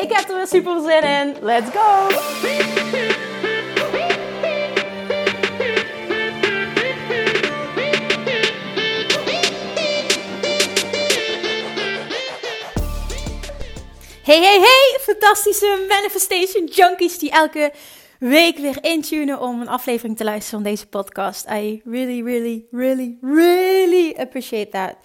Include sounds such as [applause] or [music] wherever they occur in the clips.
Ik heb er weer super zin in. Let's go! Hey, hey, hey! Fantastische Manifestation Junkies die elke week weer intunen om een aflevering te luisteren van deze podcast. I really, really, really, really appreciate that.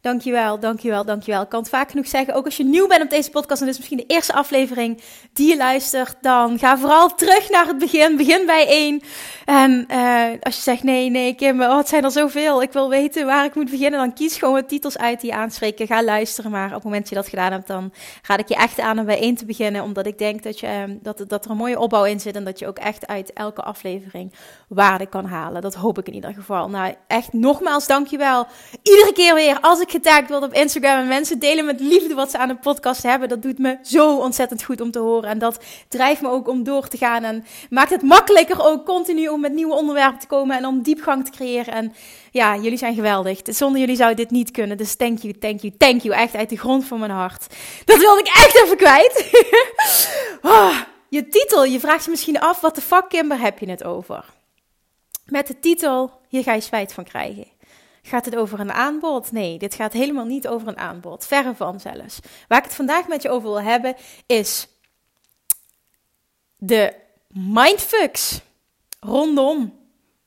Dankjewel, dankjewel, dankjewel. Ik kan het vaak genoeg zeggen. Ook als je nieuw bent op deze podcast en dit is misschien de eerste aflevering die je luistert, dan ga vooral terug naar het begin. Begin bij één. En uh, als je zegt nee, nee, Kim, oh, het zijn er zoveel. Ik wil weten waar ik moet beginnen. Dan kies gewoon titels uit die je aanspreken. Ga luisteren. Maar op het moment dat je dat gedaan hebt, dan ga ik je echt aan om bij één te beginnen. Omdat ik denk dat, je, ehm, dat, dat er een mooie opbouw in zit. En dat je ook echt uit elke aflevering waarde kan halen. Dat hoop ik in ieder geval. Nou, echt nogmaals, dankjewel. Iedere keer weer als ik getagd word op Instagram en mensen delen met liefde wat ze aan de podcast hebben. Dat doet me zo ontzettend goed om te horen. En dat drijft me ook om door te gaan. En maakt het makkelijker ook continu om met nieuwe onderwerpen te komen en om diepgang te creëren. En ja, jullie zijn geweldig. Zonder jullie zou dit niet kunnen. Dus thank you, thank you, thank you. Echt uit de grond van mijn hart. Dat wilde ik echt even kwijt. [laughs] oh, je titel, je vraagt je misschien af, wat de fuck Kimber heb je het over? Met de titel, hier ga je spijt van krijgen. Gaat het over een aanbod? Nee, dit gaat helemaal niet over een aanbod. Verre van zelfs. Waar ik het vandaag met je over wil hebben is de mindfucks rondom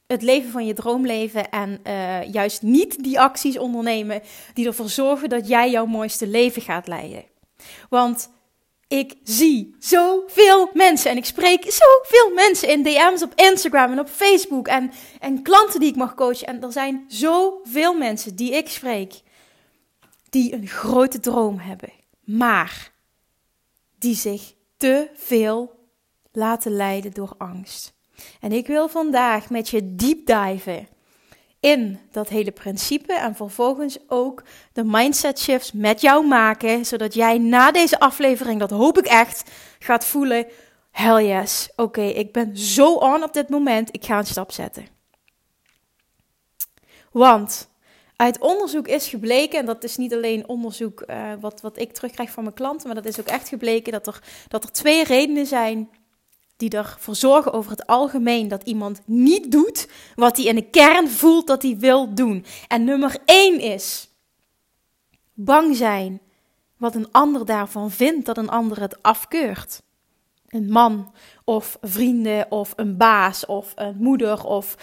het leven van je droomleven en uh, juist niet die acties ondernemen die ervoor zorgen dat jij jouw mooiste leven gaat leiden. Want ik zie zoveel mensen en ik spreek zoveel mensen in DM's op Instagram en op Facebook en, en klanten die ik mag coachen. En er zijn zoveel mensen die ik spreek die een grote droom hebben, maar die zich te veel laten leiden door angst. En ik wil vandaag met je deep diven in dat hele principe en vervolgens ook de mindset shifts met jou maken, zodat jij na deze aflevering, dat hoop ik echt, gaat voelen, hell yes, oké, ik ben zo on op dit moment, ik ga een stap zetten. Want uit onderzoek is gebleken, en dat is niet alleen onderzoek uh, wat, wat ik terugkrijg van mijn klanten, maar dat is ook echt gebleken dat er, dat er twee redenen zijn die ervoor zorgen over het algemeen dat iemand niet doet wat hij in de kern voelt dat hij wil doen. En nummer één is bang zijn wat een ander daarvan vindt, dat een ander het afkeurt. Een man of vrienden of een baas of een moeder of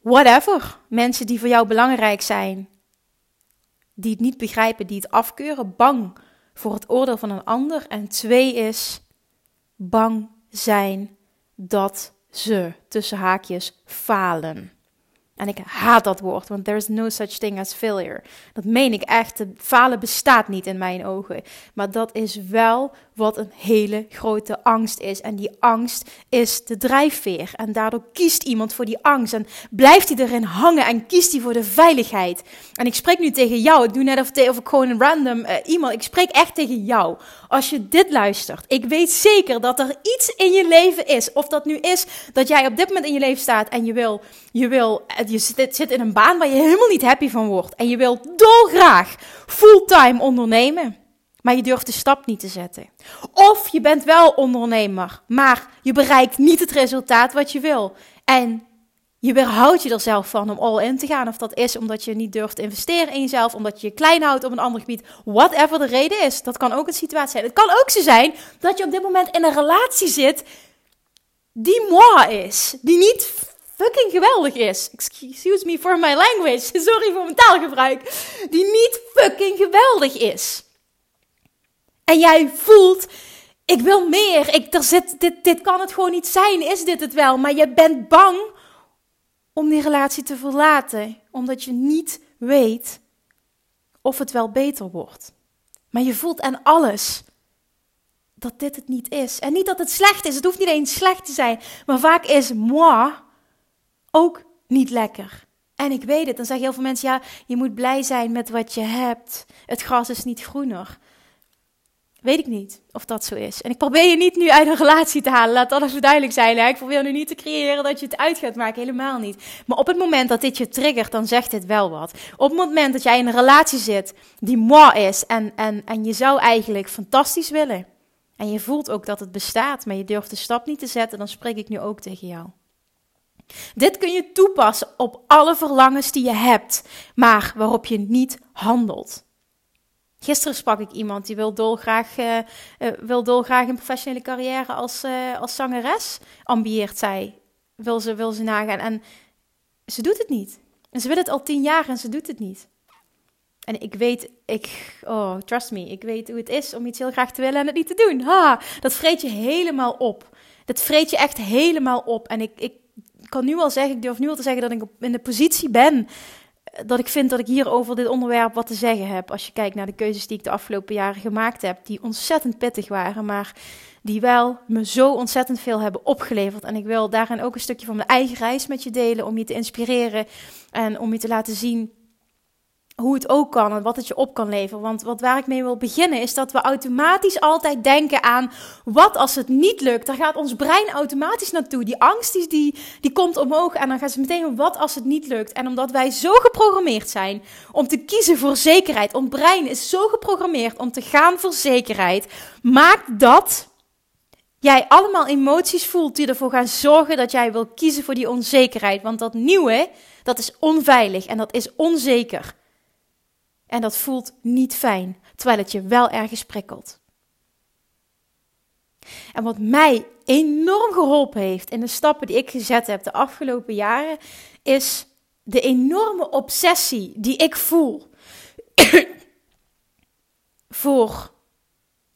whatever. Mensen die voor jou belangrijk zijn, die het niet begrijpen, die het afkeuren, bang voor het oordeel van een ander. En twee is bang zijn dat ze tussen haakjes falen. En ik haat dat woord, want there is no such thing as failure. Dat meen ik echt. Falen bestaat niet in mijn ogen. Maar dat is wel wat een hele grote angst is. En die angst is de drijfveer. En daardoor kiest iemand voor die angst. En blijft hij erin hangen en kiest hij voor de veiligheid. En ik spreek nu tegen jou. Ik doe net of, of ik gewoon een random uh, iemand. Ik spreek echt tegen jou. Als je dit luistert. Ik weet zeker dat er iets in je leven is. Of dat nu is dat jij op dit moment in je leven staat en je wil, je wil eh, je zit, zit in een baan waar je helemaal niet happy van wordt. En je wilt dolgraag fulltime ondernemen. Maar je durft de stap niet te zetten. Of je bent wel ondernemer, maar je bereikt niet het resultaat wat je wil. En je weerhoudt je er zelf van om all in te gaan. Of dat is omdat je niet durft te investeren in jezelf, omdat je je klein houdt op een ander gebied. Whatever de reden is. Dat kan ook een situatie zijn. Het kan ook zo zijn dat je op dit moment in een relatie zit die moi is. Die niet fucking geweldig is. Excuse me for my language. [laughs] Sorry voor mijn taalgebruik. Die niet fucking geweldig is. En jij voelt, ik wil meer. Ik, er zit, dit, dit kan het gewoon niet zijn. Is dit het wel? Maar je bent bang om die relatie te verlaten. Omdat je niet weet of het wel beter wordt. Maar je voelt aan alles dat dit het niet is. En niet dat het slecht is, het hoeft niet eens slecht te zijn. Maar vaak is moi ook niet lekker. En ik weet het, dan zeggen heel veel mensen, ja, je moet blij zijn met wat je hebt. Het gras is niet groener. Weet ik niet of dat zo is. En ik probeer je niet nu uit een relatie te halen. Laat even duidelijk zijn. Hè? Ik probeer nu niet te creëren dat je het uit gaat maken. Helemaal niet. Maar op het moment dat dit je triggert, dan zegt dit wel wat. Op het moment dat jij in een relatie zit die moi is. En, en, en je zou eigenlijk fantastisch willen. En je voelt ook dat het bestaat, maar je durft de stap niet te zetten. Dan spreek ik nu ook tegen jou. Dit kun je toepassen op alle verlangens die je hebt, maar waarop je niet handelt. Gisteren sprak ik iemand die wil dolgraag, uh, uh, wil dolgraag een professionele carrière als, uh, als zangeres. Ambieert zij. Wil ze, wil ze nagaan. En ze doet het niet. En ze wil het al tien jaar en ze doet het niet. En ik weet, ik, oh, trust me, ik weet hoe het is om iets heel graag te willen en het niet te doen. Ha, dat vreet je helemaal op. Dat vreet je echt helemaal op. En ik, ik kan nu al zeggen, ik durf nu al te zeggen dat ik in de positie ben dat ik vind dat ik hier over dit onderwerp wat te zeggen heb. Als je kijkt naar de keuzes die ik de afgelopen jaren gemaakt heb, die ontzettend pittig waren, maar die wel me zo ontzettend veel hebben opgeleverd. En ik wil daarin ook een stukje van mijn eigen reis met je delen, om je te inspireren en om je te laten zien hoe het ook kan en wat het je op kan leveren. Want wat waar ik mee wil beginnen is dat we automatisch altijd denken aan wat als het niet lukt. Daar gaat ons brein automatisch naartoe. Die angst die, die, die komt omhoog en dan gaan ze meteen wat als het niet lukt. En omdat wij zo geprogrammeerd zijn om te kiezen voor zekerheid. Ons brein is zo geprogrammeerd om te gaan voor zekerheid. Maakt dat jij allemaal emoties voelt die ervoor gaan zorgen dat jij wil kiezen voor die onzekerheid. Want dat nieuwe, dat is onveilig en dat is onzeker. En dat voelt niet fijn, terwijl het je wel ergens prikkelt. En wat mij enorm geholpen heeft in de stappen die ik gezet heb de afgelopen jaren, is de enorme obsessie die ik voel [coughs] voor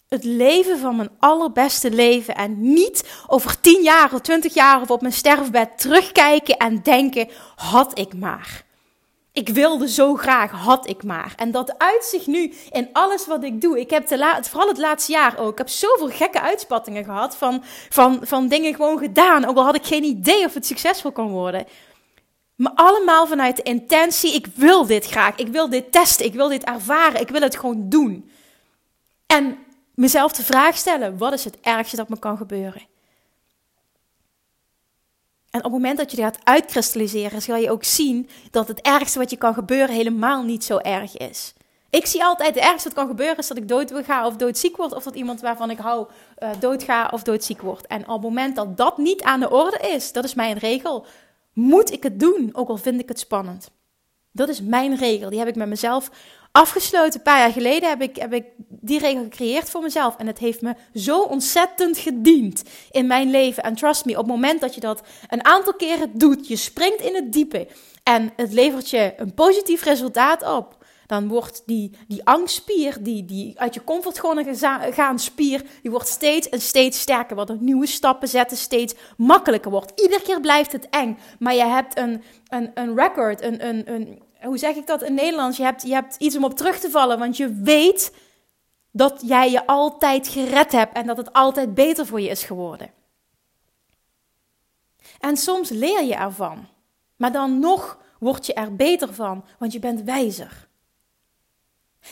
het leven van mijn allerbeste leven. En niet over tien jaar of twintig jaar of op mijn sterfbed terugkijken en denken: had ik maar. Ik wilde zo graag, had ik maar. En dat uitzicht nu in alles wat ik doe. Ik heb vooral het laatste jaar ook. Ik heb zoveel gekke uitspattingen gehad van, van, van dingen gewoon gedaan. Ook al had ik geen idee of het succesvol kon worden. Maar allemaal vanuit de intentie: ik wil dit graag. Ik wil dit testen. Ik wil dit ervaren. Ik wil het gewoon doen. En mezelf de vraag stellen: wat is het ergste dat me kan gebeuren? En op het moment dat je dat gaat uitkristalliseren, zal je ook zien dat het ergste wat je kan gebeuren helemaal niet zo erg is. Ik zie altijd, het ergste wat kan gebeuren is dat ik dood gaan of doodziek word. Of dat iemand waarvan ik hou uh, doodga of doodziek wordt. En op het moment dat dat niet aan de orde is, dat is mijn regel, moet ik het doen, ook al vind ik het spannend. Dat is mijn regel, die heb ik met mezelf afgesloten. Een paar jaar geleden heb ik, heb ik die regel gecreëerd voor mezelf. En het heeft me zo ontzettend gediend in mijn leven. En trust me, op het moment dat je dat een aantal keren doet, je springt in het diepe en het levert je een positief resultaat op. Dan wordt die, die angstspier, die, die uit je comfortzone gaan spier, die wordt steeds en steeds sterker. Wat nieuwe stappen zetten steeds makkelijker wordt. Iedere keer blijft het eng. Maar je hebt een, een, een record, een, een, een, hoe zeg ik dat in Nederlands? Je hebt, je hebt iets om op terug te vallen, want je weet dat jij je altijd gered hebt en dat het altijd beter voor je is geworden. En soms leer je ervan, maar dan nog word je er beter van, want je bent wijzer.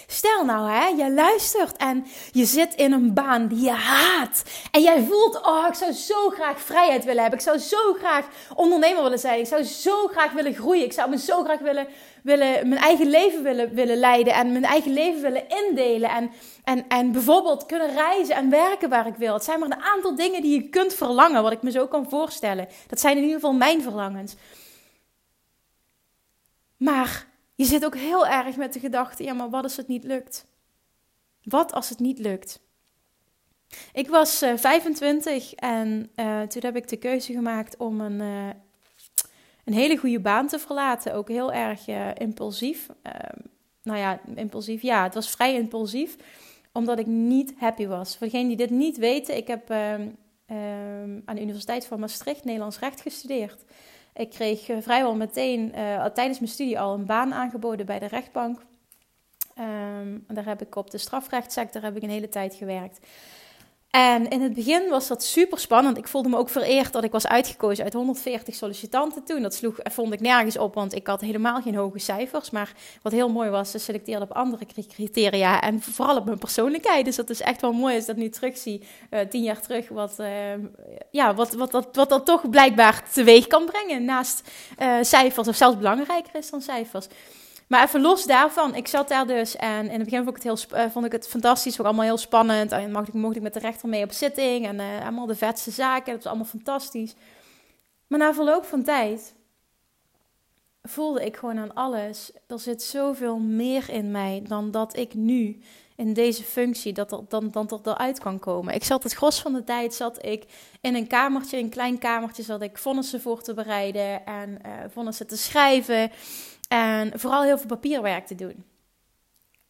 Stel nou, hè, je luistert en je zit in een baan die je haat. En jij voelt, oh, ik zou zo graag vrijheid willen hebben. Ik zou zo graag ondernemer willen zijn. Ik zou zo graag willen groeien. Ik zou me zo graag willen, willen mijn eigen leven willen, willen leiden. En mijn eigen leven willen indelen. En, en, en bijvoorbeeld kunnen reizen en werken waar ik wil. Het zijn maar een aantal dingen die je kunt verlangen, wat ik me zo kan voorstellen. Dat zijn in ieder geval mijn verlangens. Maar je zit ook heel erg met de gedachte: ja, maar wat als het niet lukt? Wat als het niet lukt? Ik was uh, eh, 25 en uh, toen heb ik de keuze gemaakt om een, uh, een hele goede baan te verlaten. Ook heel erg impulsief. Ehm, nou ja, impulsief. Ja, het was vrij impulsief. Omdat ik niet happy was. Voor degenen die dit niet weten, ik heb ehm, ehm, aan de Universiteit van Maastricht Nederlands recht gestudeerd. Ik kreeg eh, vrijwel meteen uh, tijdens mijn studie al een baan aangeboden bij de rechtbank. Um, daar heb ik op de strafrechtssector heb ik een hele tijd gewerkt. En in het begin was dat super spannend. Ik voelde me ook vereerd dat ik was uitgekozen uit 140 sollicitanten toen. Dat sloeg, vond ik nergens op, want ik had helemaal geen hoge cijfers. Maar wat heel mooi was, ze selecteerden op andere criteria en vooral op mijn persoonlijkheid. Dus dat is echt wel mooi als ik dat nu terugzie, uh, tien jaar terug, wat, uh, ja, wat, wat, wat, dat toch blijkbaar teweeg kan brengen naast uh, cijfers, of zelfs belangrijker is dan cijfers. Maar even los daarvan, ik zat daar dus en in het begin vond ik het, heel, uh, vond ik het fantastisch, ook allemaal heel spannend. En mocht ik, mocht ik met de rechter mee op zitting en uh, allemaal de vetste zaken, dat was allemaal fantastisch. Maar na verloop van tijd voelde ik gewoon aan alles, er zit zoveel meer in mij dan dat ik nu in deze functie, dat dan, dan er eruit kan komen. Ik zat het gros van de tijd, zat ik in een kamertje, een klein kamertje, zat ik vonnissen voor te bereiden en uh, vonnissen te schrijven. En vooral heel veel papierwerk te doen.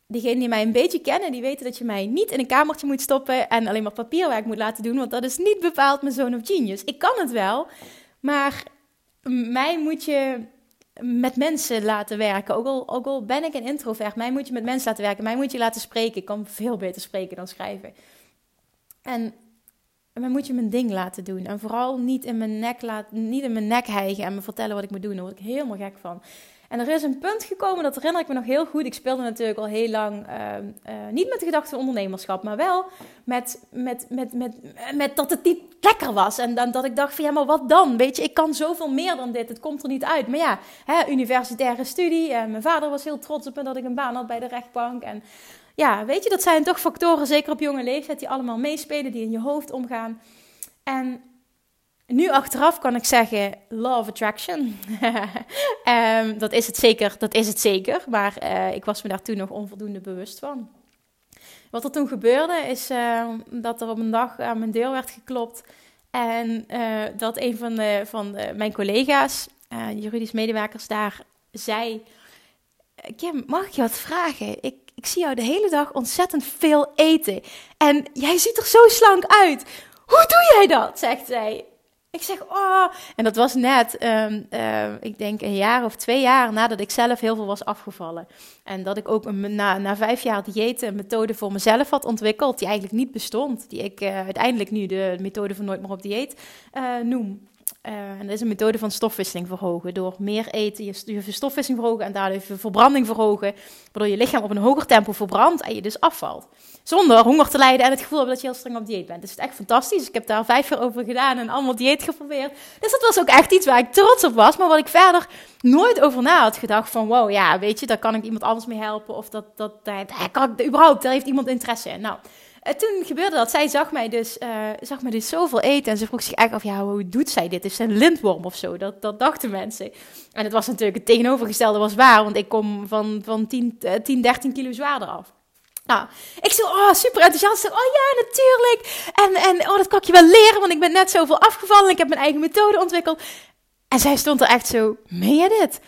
Diegenen die mij een beetje kennen, die weten dat je mij niet in een kamertje moet stoppen en alleen maar papierwerk moet laten doen, want dat is niet bepaald mijn zoon of genius. Ik kan het wel, maar mij moet je met mensen laten werken. Ook al, ook al ben ik een introvert, mij moet je met mensen laten werken. Mij moet je laten spreken. Ik kan veel beter spreken dan schrijven. En mij moet je mijn ding laten doen. En vooral niet in mijn nek, laten, niet in mijn nek hijgen en me vertellen wat ik moet doen. Daar word ik helemaal gek van. En er is een punt gekomen, dat herinner ik me nog heel goed. Ik speelde natuurlijk al heel lang, uh, uh, niet met de gedachte ondernemerschap, maar wel met, met, met, met, met dat het niet lekker was. En dan, dat ik dacht van ja, maar wat dan? Weet je, ik kan zoveel meer dan dit, het komt er niet uit. Maar ja, hè, universitaire studie. Uh, mijn vader was heel trots op me dat ik een baan had bij de rechtbank. En ja, weet je, dat zijn toch factoren, zeker op jonge leeftijd, die allemaal meespelen, die in je hoofd omgaan. En nu achteraf kan ik zeggen, law of attraction. um, [laughs] dat is het zeker, dat is het zeker. Maar uh, ik was me daar toen nog onvoldoende bewust van. Wat er toen gebeurde is uh, dat er op een dag aan mijn deur werd geklopt. En uh, dat een van, de, van de, mijn collega's, juridisch medewerkers daar, zei... Kim, mag ik je wat vragen? Ik, ik zie jou de hele dag ontzettend veel eten. En jij ziet er zo slank uit. Hoe doe jij dat? zegt zij. Ik zeg, oh. En dat was net, um, uh, ik denk een jaar of twee jaar nadat ik zelf heel veel was afgevallen. En dat ik ook een, na, na vijf jaar dieet een methode voor mezelf had ontwikkeld, die eigenlijk niet bestond. Die ik uh, uiteindelijk nu de methode van Nooit meer op dieet uh, noem. Uh, en dat is een methode van stofwisseling verhogen. Door meer eten, je, je stofwisseling verhogen en daardoor je verbranding verhogen. Waardoor je lichaam op een hoger tempo verbrandt en je dus afvalt. Zonder honger te lijden en het gevoel hebben dat je heel streng op dieet bent. Dus het is echt fantastisch. Ik heb daar vijf jaar over gedaan en allemaal dieet geprobeerd. Dus dat was ook echt iets waar ik trots op was. Maar wat ik verder nooit over na had gedacht van... Wow, ja, weet je, daar kan ik iemand anders mee helpen. Of dat, dat, dat kan ik, überhaupt, daar heeft iemand interesse in. Nou... En toen gebeurde dat. Zij zag mij dus, uh, zag mij dus zoveel eten. En ze vroeg zich eigenlijk af, ja, hoe doet zij dit? Is ze een lintworm of zo? Dat, dat dachten mensen. En het was natuurlijk het tegenovergestelde was waar. Want ik kom van, van 10, 10 13 kilo zwaarder af. Nou, ik zo, oh, super enthousiast. Oh ja, natuurlijk. En, en oh, dat kan ik je wel leren, want ik ben net zoveel afgevallen. Ik heb mijn eigen methode ontwikkeld. En zij stond er echt zo, meen je dit?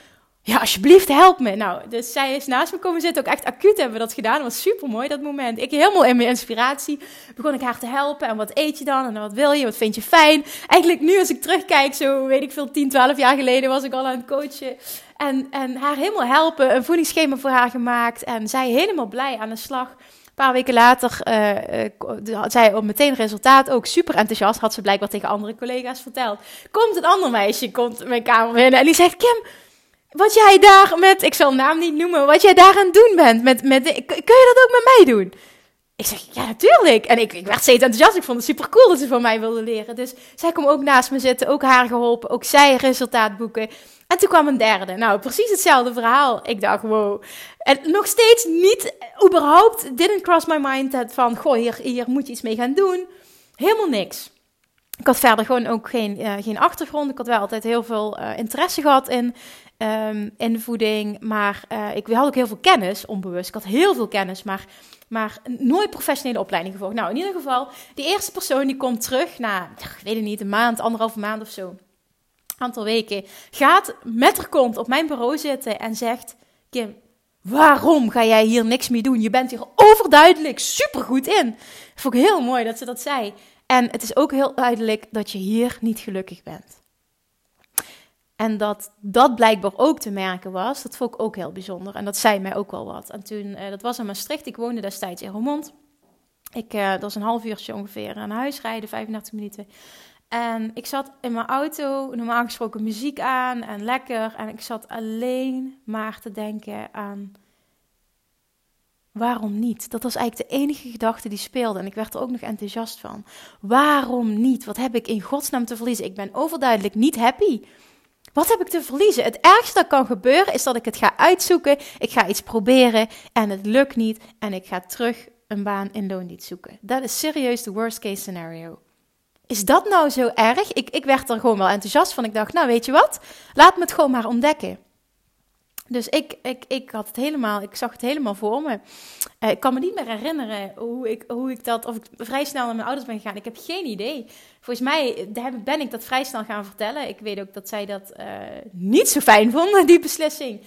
Ja, alsjeblieft, help me. Nou, dus zij is naast me komen zitten. Ook echt acuut hebben we dat gedaan. Dat was super mooi, dat moment. Ik helemaal in mijn inspiratie begon ik haar te helpen. En wat eet je dan? En wat wil je? Wat vind je fijn? Eigenlijk nu, als ik terugkijk, zo weet ik veel, 10, 12 jaar geleden was ik al aan het coachen. En, en haar helemaal helpen. Een voedingsschema voor haar gemaakt. En zij helemaal blij aan de slag. Een paar weken later uh, uh, had zij op meteen resultaat ook super enthousiast. Had ze blijkbaar tegen andere collega's verteld. Komt een ander meisje, komt mijn kamer binnen en die zegt: Kim, wat jij daar met, ik zal naam niet noemen, wat jij daar aan het doen bent. Met, met, kun je dat ook met mij doen? Ik zeg, ja, natuurlijk. En ik, ik werd steeds enthousiast. Ik vond het super cool dat ze van mij wilde leren. Dus zij kwam ook naast me zitten, ook haar geholpen, ook zij resultaat boeken. En toen kwam een derde. Nou, precies hetzelfde verhaal. Ik dacht, wow. En nog steeds niet, überhaupt, didn't cross my mind van, goh, hier, hier moet je iets mee gaan doen. Helemaal niks. Ik had verder gewoon ook geen, uh, geen achtergrond. Ik had wel altijd heel veel uh, interesse gehad in, um, in voeding. Maar uh, ik had ook heel veel kennis, onbewust. Ik had heel veel kennis, maar, maar nooit professionele opleiding gevolgd. Nou, in ieder geval, die eerste persoon die komt terug na, ik weet het niet, een maand, anderhalve maand of zo. Aantal weken. Gaat met haar kont op mijn bureau zitten en zegt: Kim, waarom ga jij hier niks mee doen? Je bent hier overduidelijk supergoed in. Dat vond ik heel mooi dat ze dat zei. En het is ook heel duidelijk dat je hier niet gelukkig bent. En dat dat blijkbaar ook te merken was, dat vond ik ook heel bijzonder. En dat zei mij ook wel wat. En toen, uh, dat was in Maastricht, ik woonde destijds in Roermond. Ik, uh, dat is een half uurtje ongeveer naar huis rijden, 35 minuten. En ik zat in mijn auto, normaal gesproken muziek aan en lekker. En ik zat alleen maar te denken aan waarom niet? Dat was eigenlijk de enige gedachte die speelde. En ik werd er ook nog enthousiast van. Waarom niet? Wat heb ik in godsnaam te verliezen? Ik ben overduidelijk niet happy. Wat heb ik te verliezen? Het ergste dat kan gebeuren is dat ik het ga uitzoeken. Ik ga iets proberen en het lukt niet. En ik ga terug een baan in loondienst zoeken. Dat is serieus de worst case scenario. Is dat nou zo erg? Ik, ik werd er gewoon wel enthousiast van. Ik dacht, nou weet je wat? Laat me het gewoon maar ontdekken. Dus ik, ik, ik had het helemaal, ik zag het helemaal voor me. Uh, ik kan me niet meer herinneren hoe ik, hoe ik dat, of ik vrij snel naar mijn ouders ben gegaan. Ik heb geen idee. Volgens mij ben ik dat vrij snel gaan vertellen. Ik weet ook dat zij dat uh, niet zo fijn [laughs] vonden, die beslissing.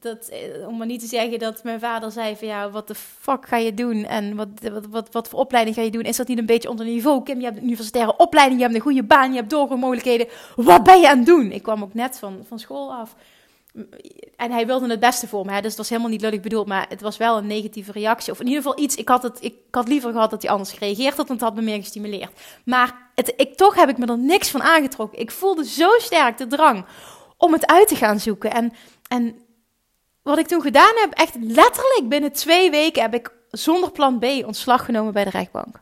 Dat, eh, om maar niet te zeggen dat mijn vader zei van ja, wat de fuck ga je doen? En wat, wat, wat, wat voor opleiding ga je doen? Is dat niet een beetje onder niveau? Kim, je hebt een universitaire opleiding, je hebt een goede baan, je hebt doorgroeimogelijkheden. Wat ben je aan het doen? Ik kwam ook net van, van school af en hij wilde het beste voor me, hè, dus het was helemaal niet lullig bedoeld, maar het was wel een negatieve reactie. Of in ieder geval iets, ik had, het, ik had liever gehad dat hij anders gereageerd had, want het had me meer gestimuleerd. Maar het, ik, toch heb ik me er niks van aangetrokken. Ik voelde zo sterk de drang om het uit te gaan zoeken. En, en wat ik toen gedaan heb, echt letterlijk binnen twee weken heb ik zonder plan B ontslag genomen bij de rechtbank.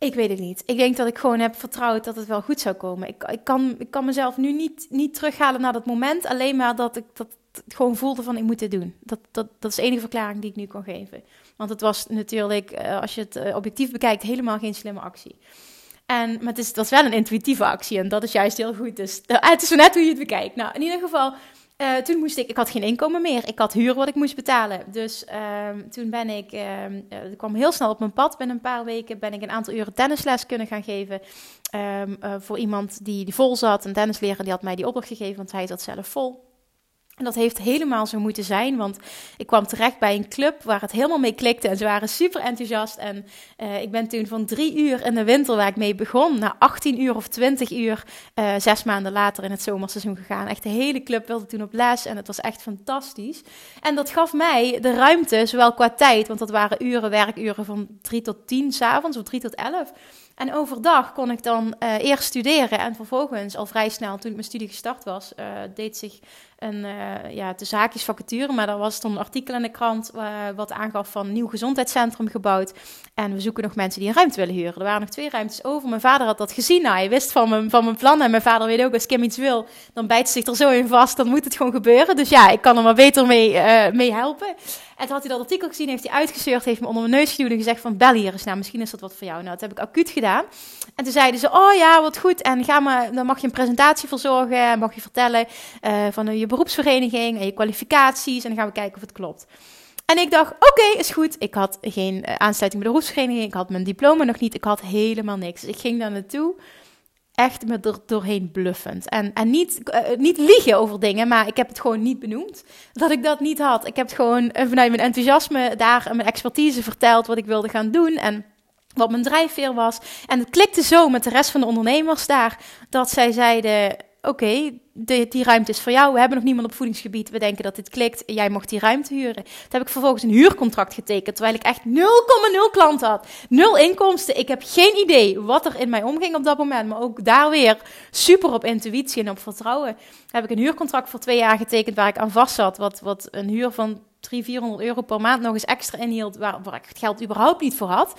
Ik weet het niet. Ik denk dat ik gewoon heb vertrouwd dat het wel goed zou komen. Ik, ik, kan, ik kan mezelf nu niet, niet terughalen naar dat moment. Alleen maar dat ik dat gewoon voelde van ik moet dit doen. Dat, dat, dat is de enige verklaring die ik nu kan geven. Want het was natuurlijk, eh, als je het eh, objectief bekijkt, helemaal geen slimme actie. En, maar het, is, het was wel een intuïtieve actie en dat is juist heel goed. Dus het is zo net hoe je het bekijkt. Nou, in ieder geval, uh, toen moest ik, ik had geen inkomen meer. Ik had huur wat ik moest betalen. Dus uh, toen ben ik, uh, kwam heel snel op mijn pad. Binnen een paar weken ben ik een aantal uren tennisles kunnen gaan geven. Ehm, voor iemand die, die vol zat. Een tennisleraar die had mij die opdracht gegeven, want hij zat zelf vol. En dat heeft helemaal zo moeten zijn, want ik kwam terecht bij een club waar het helemaal mee klikte en ze waren super enthousiast. En uh, ik ben toen van drie uur in de winter waar ik mee begon, naar 18 uur of 20 uur, uh, zes maanden later in het zomerseizoen gegaan. Echt de hele club wilde toen op les en het was echt fantastisch. En dat gaf mij de ruimte, zowel qua tijd, want dat waren uren, werkuren van 3 tot 10 s'avonds of 3 tot 11. En overdag kon ik dan uh, eerst studeren en vervolgens al vrij snel, toen ik mijn studie gestart was, uh, deed zich een, uh, ja, de zaakjes vacature, maar er was dan een artikel in de krant wat aangaf van nieuw gezondheidscentrum gebouwd. En we zoeken nog mensen die een ruimte willen huren. Er waren nog twee ruimtes over. Mijn vader had dat gezien. Nou, hij wist van mijn, van mijn plan. En mijn vader weet ook, als Kim iets wil, dan bijt ze zich er zo in vast. Dan moet het gewoon gebeuren. Dus ja, ik kan er maar beter mee, mee helpen. En toen had hij dat artikel gezien, heeft hij uitgezeurd, heeft me onder mijn neus geduwd en gezegd van bel hier eens nou, misschien is dat wat voor jou. Nou, dat heb ik acuut gedaan. En toen zeiden ze, oh ja, wat goed. En ga maar, dan mag je een presentatie verzorgen en mag je vertellen uh, van je beroepsvereniging en je kwalificaties. En dan gaan we kijken of het klopt. En ik dacht, oké, is goed. Ik had geen uh, aansluiting bij de beroepsvereniging. Ik had mijn diploma nog niet. Ik had helemaal niks. Dus ik ging daar naartoe echt me er doorheen bluffend. En, en niet, uh, niet liegen over dingen, maar ik heb het gewoon niet benoemd. Dat ik dat niet had. Ik heb gewoon uh, vanuit mijn enthousiasme daar en mijn expertise verteld wat ik wilde gaan doen. En wat mijn drijfveer was. En het klikte zo met de rest van de ondernemers daar, dat zij zeiden: Oké, die ruimte is voor jou. We hebben nog niemand op voedingsgebied. We denken dat dit klikt. Jij mocht die ruimte huren. Toen heb ik vervolgens een huurcontract getekend. Terwijl ik echt 0,0 klanten had. Nul inkomsten. Ik heb geen idee wat er in mij omging op dat moment. Maar ook daar weer super op intuïtie en op vertrouwen. Heb ik een huurcontract voor twee jaar getekend waar ik aan vast zat. Wat, wat een huur van 300, 400 euro per maand nog eens extra inhield. Waar, waar ik het geld überhaupt niet voor had.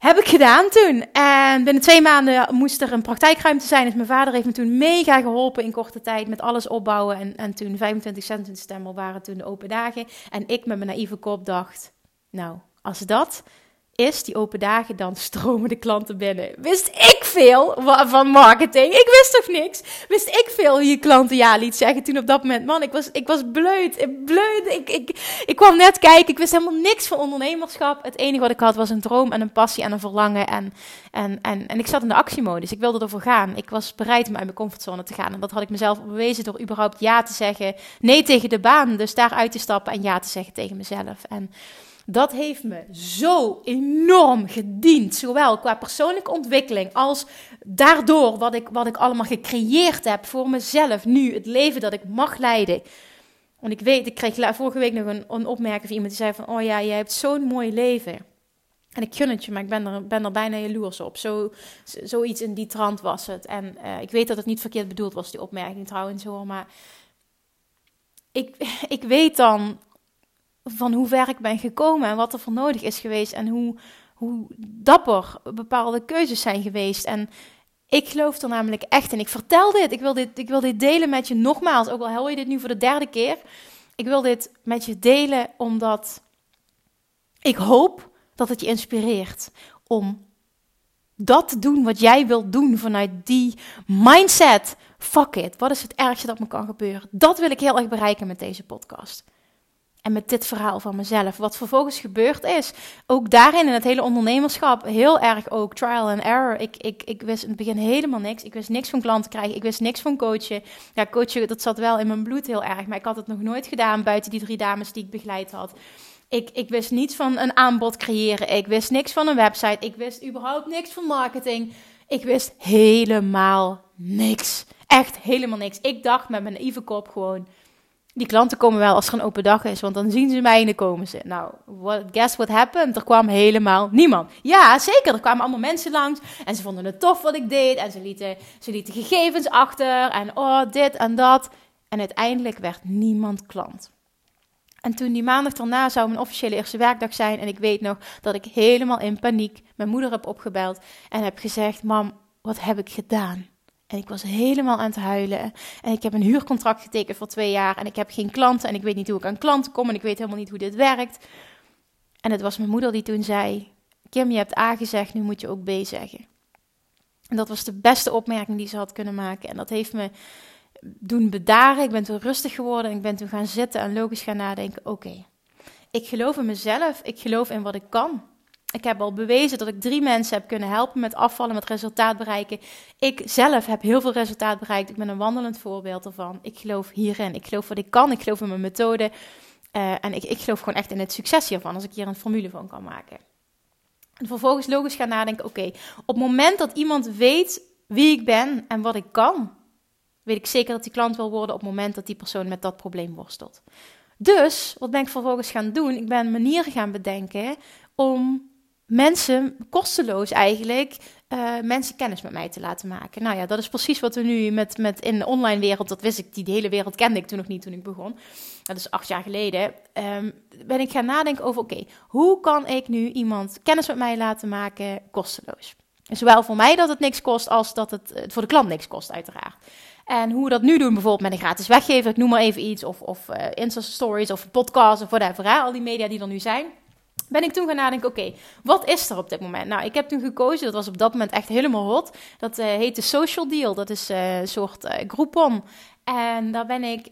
Heb ik gedaan toen. En binnen twee maanden moest er een praktijkruimte zijn. Dus mijn vader heeft me toen mega geholpen in korte tijd met alles opbouwen. En, en toen 25 cent december waren toen de open dagen. En ik met mijn naïeve kop dacht, nou, als dat is, die open dagen, dan [laughs] stromen de klanten binnen. Wist ik veel van marketing? Ik wist toch niks? Wist ik veel hoe je klanten ja liet zeggen toen op dat moment? Man, ik was, ik was bleut, ik bleut. Ik, ik, ik kwam net kijken, ik wist helemaal niks van ondernemerschap. Het enige wat ik had was een droom en een passie en een verlangen. En, en, en, en ik zat in de actiemodus, ik wilde ervoor gaan. Ik was bereid om uit mijn comfortzone te gaan. En dat had ik mezelf bewezen door überhaupt ja te zeggen. Nee tegen de baan, dus daaruit te stappen en ja te zeggen tegen mezelf. En dat heeft me zo enorm gediend. Zowel qua persoonlijke ontwikkeling als daardoor wat ik, wat ik allemaal gecreëerd heb voor mezelf nu. Het leven dat ik mag leiden. Want ik weet, ik kreeg vorige week nog een, opmerking van iemand die zei van... Oh ja, jij hebt zo'n mooi leven. En ik gun het je, maar ik ben er, ben er bijna jaloers op. Zo, zoiets in die trant was het. En uh, ik weet dat het niet verkeerd bedoeld was, die opmerking trouwens hoor. Maar ik, [laughs] ik weet dan van hoe ver ik ben gekomen en wat er voor nodig is geweest. En hoe, hoe dapper bepaalde keuzes zijn geweest. En ik geloof er namelijk echt in. Ik vertel dit. Ik wil dit, ik wil dit delen met je nogmaals. Ook al hel je dit nu voor de derde keer. Ik wil dit met je delen omdat ik hoop dat het je inspireert om dat te doen wat jij wilt doen vanuit die mindset. Fuck it, wat is het ergste dat me kan gebeuren? Dat wil ik heel erg bereiken met deze podcast. En met dit verhaal van mezelf. Wat vervolgens gebeurd is. Ook daarin in het hele ondernemerschap. Heel erg ook trial and error. Ik, ik, ik wist in het begin helemaal niks. Ik wist niks van klanten krijgen. Ik wist niks van coachen. Ja, coachen, dat zat wel in mijn bloed heel erg. Maar ik had het nog nooit gedaan buiten die drie dames die ik begeleid had. Ik, ik wist niets van een aanbod creëren. Ik wist niks van een website. Ik wist überhaupt niks van marketing. Ik wist helemaal niks. Echt helemaal niks. Ik dacht met mijn naïeve kop gewoon... Die klanten komen wel als er een open dag is, want dan zien ze mij en dan komen ze. Nou, guess what happened? Er kwam helemaal niemand. Ja, zeker. Er kwamen allemaal mensen langs en ze vonden het tof wat ik deed. En ze lieten, ze lieten gegevens achter en oh, dit en dat. En uiteindelijk werd niemand klant. En toen die maandag daarna zou mijn officiële eerste werkdag zijn. En ik weet nog dat ik helemaal in paniek mijn moeder heb opgebeld. En heb gezegd: Mam, wat heb ik gedaan? En ik was helemaal aan het huilen. En ik heb een huurcontract getekend voor twee jaar. En ik heb geen klanten. En ik weet niet hoe ik aan klanten kom. En ik weet helemaal niet hoe dit werkt. En het was mijn moeder die toen zei: Kim, je hebt A gezegd, nu moet je ook B zeggen. En dat was de beste opmerking die ze had kunnen maken. En dat heeft me doen bedaren. Ik ben toen rustig geworden. En ik ben toen gaan zitten en logisch gaan nadenken. Oké, ik geloof in mezelf. Ik geloof in wat ik kan. Ik heb al bewezen dat ik drie mensen heb kunnen helpen met afvallen, met resultaat bereiken. Ik zelf heb heel veel resultaat bereikt. Ik ben een wandelend voorbeeld ervan. Ik geloof hierin. Ik geloof wat ik kan. Ik geloof in mijn methode. Uh, en ik, ik geloof gewoon echt in het succes hiervan, als ik hier een formule van kan maken. En vervolgens logisch gaan nadenken: oké, op het moment dat iemand weet wie ik ben en wat ik kan, weet ik zeker dat die klant wil worden op het moment dat die persoon met dat probleem worstelt. Dus, wat ben ik vervolgens gaan doen? Ik ben manieren gaan bedenken om mensen, kosteloos eigenlijk, uh, mensen kennis met mij te laten maken. Nou ja, dat is precies wat we nu met, met in de online wereld, dat wist ik, die hele wereld kende ik toen nog niet toen ik begon. Dat is acht jaar geleden. Um, ben ik gaan nadenken over, oké, hoe kan ik nu iemand kennis met mij laten maken kosteloos? Zowel voor mij dat het niks kost, als dat het, het voor de klant niks kost, uiteraard. En hoe we dat nu doen, bijvoorbeeld met een gratis weggever, ik noem maar even iets, of, of uh, Insta Stories of podcast of whatever, hè, al die media die er nu zijn ben ik toen gaan nadenken, oké, wat is er op dit moment? Nou, ik heb toen gekozen, dat was op dat moment echt helemaal hot. Dat uh, heet de Social Deal. Dat is uh, een soort uh, Groupon. En daar ben ik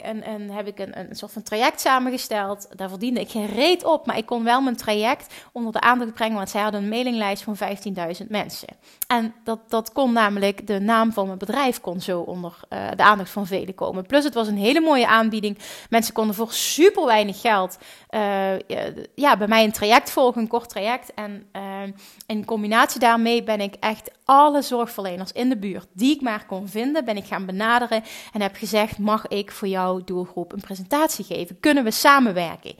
heb ik een, een soort van traject samengesteld. Daar verdiende ik geen reet op, maar ik kon wel mijn traject onder de aandacht brengen, want zij hadden een mailinglijst van 15.000 mensen. En dat, dat kon namelijk, de naam van mijn bedrijf kon zo onder uh, de aandacht van velen komen. Plus het was een hele mooie aanbieding. Mensen konden voor super weinig geld uh, ja, bij mij een traject volgen, een kort traject. En in combinatie daarmee ben ik echt alle zorgverleners in de buurt die ik maar kon vinden, ben ik gaan benaderen en heb gezegd: mag ik voor jouw doelgroep een presentatie geven? Kunnen we samenwerken?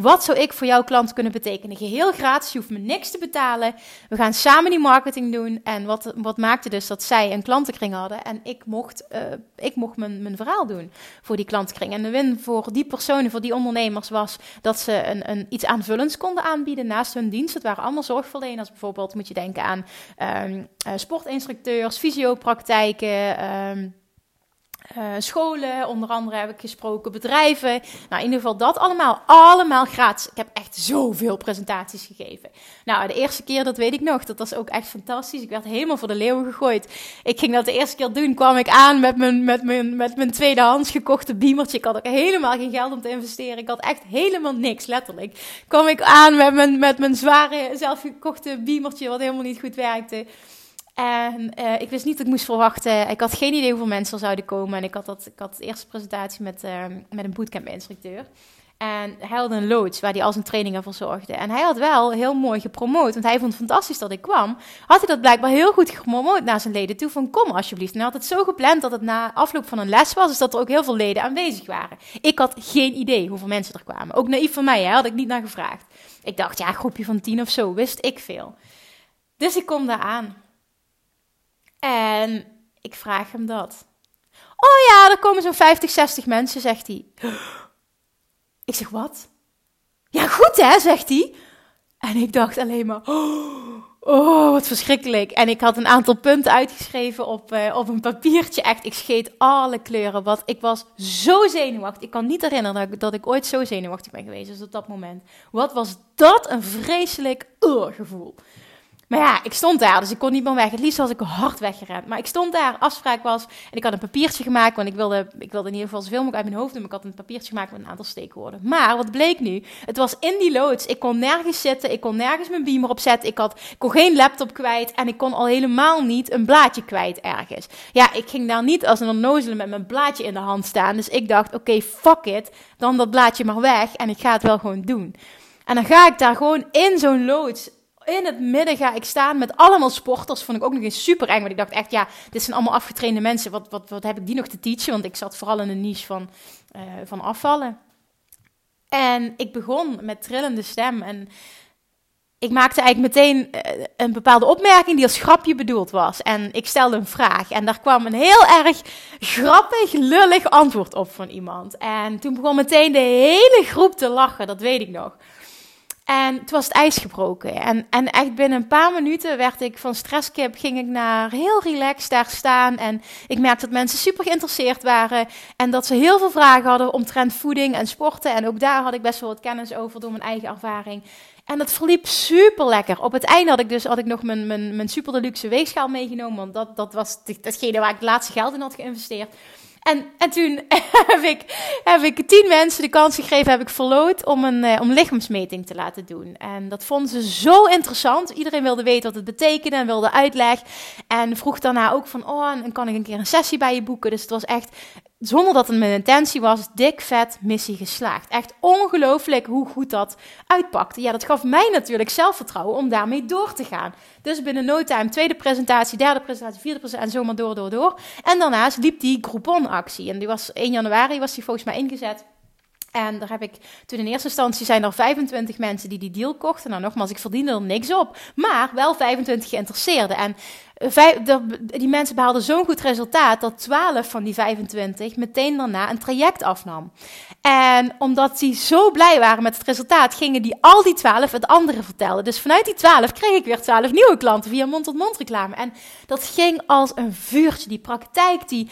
Wat zou ik voor jouw klant kunnen betekenen? Geheel gratis, je hoeft me niks te betalen. We gaan samen die marketing doen. En wat, wat maakte dus dat zij een klantenkring hadden en ik mocht, uh, ik mocht mijn, mijn verhaal doen voor die klantenkring. En de win voor die personen, voor die ondernemers, was dat ze een, een, iets aanvullends konden aanbieden naast hun dienst. Het waren allemaal zorgverleners. Bijvoorbeeld moet je denken aan um, sportinstructeurs, fysiopraktijken. Um, uh, scholen, onder andere heb ik gesproken, bedrijven. Nou, in ieder geval dat allemaal, allemaal gratis. Ik heb echt zoveel presentaties gegeven. Nou, de eerste keer, dat weet ik nog, dat was ook echt fantastisch. Ik werd helemaal voor de leeuwen gegooid. Ik ging dat de eerste keer doen, kwam ik aan met mijn, met mijn, met mijn tweedehands gekochte beamertje. Ik had ook helemaal geen geld om te investeren. Ik had echt helemaal niks, letterlijk. Kwam ik aan met mijn, met mijn zware zelfgekochte beamertje, wat helemaal niet goed werkte. En uh, ik wist niet wat ik moest verwachten. Ik had geen idee hoeveel mensen er zouden komen. En ik had, dat, ik had de eerste presentatie met, uh, met een bootcamp-instructeur. En hij had een loods waar hij al zijn trainingen verzorgde. En hij had wel heel mooi gepromoot. Want hij vond het fantastisch dat ik kwam. Had hij dat blijkbaar heel goed gepromoot naar zijn leden toe. Van kom alsjeblieft. En hij had het zo gepland dat het na afloop van een les was. Dus dat er ook heel veel leden aanwezig waren. Ik had geen idee hoeveel mensen er kwamen. Ook naïef van mij, hè, had ik niet naar gevraagd. Ik dacht, ja, groepje van tien of zo. Wist ik veel. Dus ik kom daar aan. En ik vraag hem dat. Oh ja, er komen zo'n 50, 60 mensen, zegt hij. [gasps] Ik zeg, wat? Ja, goed hè, zegt hij. En ik dacht alleen maar, [gasps] oh, wat verschrikkelijk. En ik had een aantal punten uitgeschreven op, uh, op een papiertje. Echt, ik scheet alle kleuren. Wat, ik was zo zenuwachtig. Ik kan niet herinneren dat ik, dat ik ooit zo zenuwachtig ben geweest. Dus op dat moment. Wat was dat een vreselijk gevoel. Maar ja, ik stond daar, dus ik kon niet meer weg. Het liefst was ik hard weggerend. Maar ik stond daar, afspraak was. En ik had een papiertje gemaakt, want ik wilde, ik wilde in ieder geval zoveel mogelijk uit mijn hoofd doen. Ik had een papiertje gemaakt met een aantal steekwoorden. Maar wat bleek nu? Het was in die loods. Ik kon nergens zitten, ik kon nergens mijn beamer opzetten. Ik, had, ik kon geen laptop kwijt en ik kon al helemaal niet een blaadje kwijt ergens. Ja, ik ging daar niet als een onnozele met mijn blaadje in de hand staan. Dus ik dacht, oké, fuck it. Dan dat blaadje maar weg en ik ga het wel gewoon doen. En dan ga ik daar gewoon in zo'n loods in het midden ga ik staan met allemaal sporters. Vond ik ook nog eens super eng. Want ik dacht echt, ja, dit zijn allemaal afgetrainde mensen. Wat, wat, wat heb ik die nog te teachen? Want ik zat vooral in een niche van, uh, van afvallen. En ik begon met trillende stem. En ik maakte eigenlijk meteen uh, een bepaalde opmerking die als grapje bedoeld was. En ik stelde een vraag. En daar kwam een heel erg grappig, lullig antwoord op van iemand. En toen begon meteen de hele groep te lachen. Dat weet ik nog. En toen was het ijs gebroken. En, en echt binnen een paar minuten werd ik van stresskip, ging ik naar heel relaxed daar staan. En ik merkte dat mensen super geïnteresseerd waren. En dat ze heel veel vragen hadden omtrent voeding en sporten. En ook daar had ik best wel wat kennis over door mijn eigen ervaring. En dat verliep super lekker. Op het einde had ik dus had ik nog mijn, mijn, mijn super deluxe weegschaal meegenomen. Want dat, dat was datgene waar ik het laatste geld in had geïnvesteerd. En, en toen [laughs] heb ik, heb ik tien mensen de kans gegeven, heb ik verloot om een uh, om lichaamsmeting te laten doen. En dat vonden ze zo interessant. Iedereen wilde weten wat het betekende en wilde uitleg. En vroeg daarna ook van, oh, en kan ik een keer een sessie bij je boeken? Dus het was echt zonder dat het mijn intentie was, dik vet missie geslaagd. Echt ongelooflijk hoe goed dat uitpakte. Ja, dat gaf mij natuurlijk zelfvertrouwen om daarmee door te gaan. Dus binnen no time, tweede presentatie, derde presentatie, vierde presentatie en zomaar door, door, door. En daarnaast liep die Groupon actie. En die was 1 januari, was die volgens mij ingezet. En daar heb ik toen in eerste instantie zijn er 25 mensen die die deal kochten. Nou, nogmaals, ik verdiende er niks op. Maar wel 25 geïnteresseerden. En die mensen behaalden zo'n goed resultaat dat 12 van die 25 meteen daarna een traject afnam. En omdat die zo blij waren met het resultaat, gingen die al die 12 het andere vertellen. Dus vanuit die 12 kreeg ik weer 12 nieuwe klanten via mond-tot-mond reclame. En dat ging als een vuurtje. Die praktijk die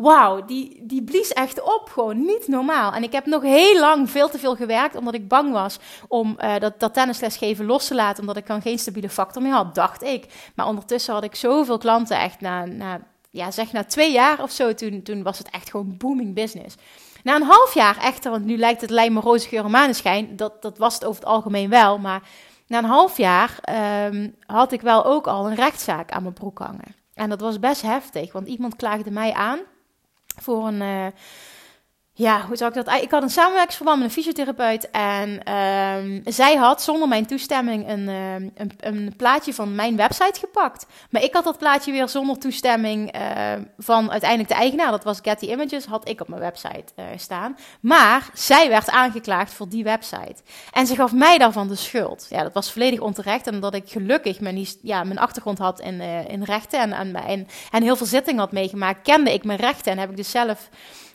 wauw, die, die blies echt op. Gewoon niet normaal. En ik heb nog heel lang veel te veel gewerkt, omdat ik bang was om uh, dat, dat tennislesgeven los te laten, omdat ik dan geen stabiele factor meer had, dacht ik. Maar ondertussen had ik zoveel klanten, echt na, na, ja, zeg na twee jaar of zo, toen, toen was het echt gewoon booming business. Na een half jaar echter, want nu lijkt het lijm roze geur en maneschijn, dat, dat was het over het algemeen wel, maar na een half jaar um, had ik wel ook al een rechtszaak aan mijn broek hangen. En dat was best heftig, want iemand klaagde mij aan voor een. Ja, hoe zou ik dat? Ik had een samenwerkingsverband met een fysiotherapeut. En um, zij had zonder mijn toestemming een, uh, een, een, plaatje van mijn website gepakt. Maar ik had dat plaatje weer zonder toestemming uh, van uiteindelijk de eigenaar. Dat was Getty Images, had ik op mijn website uh, staan. Maar zij werd aangeklaagd voor die website. En ze gaf mij daarvan de schuld. Ja, dat was volledig onterecht. En omdat ik gelukkig mijn, ja, mijn achtergrond had in, in rechten en, en, en, en heel veel zitting had meegemaakt, kende ik mijn rechten en heb ik dus zelf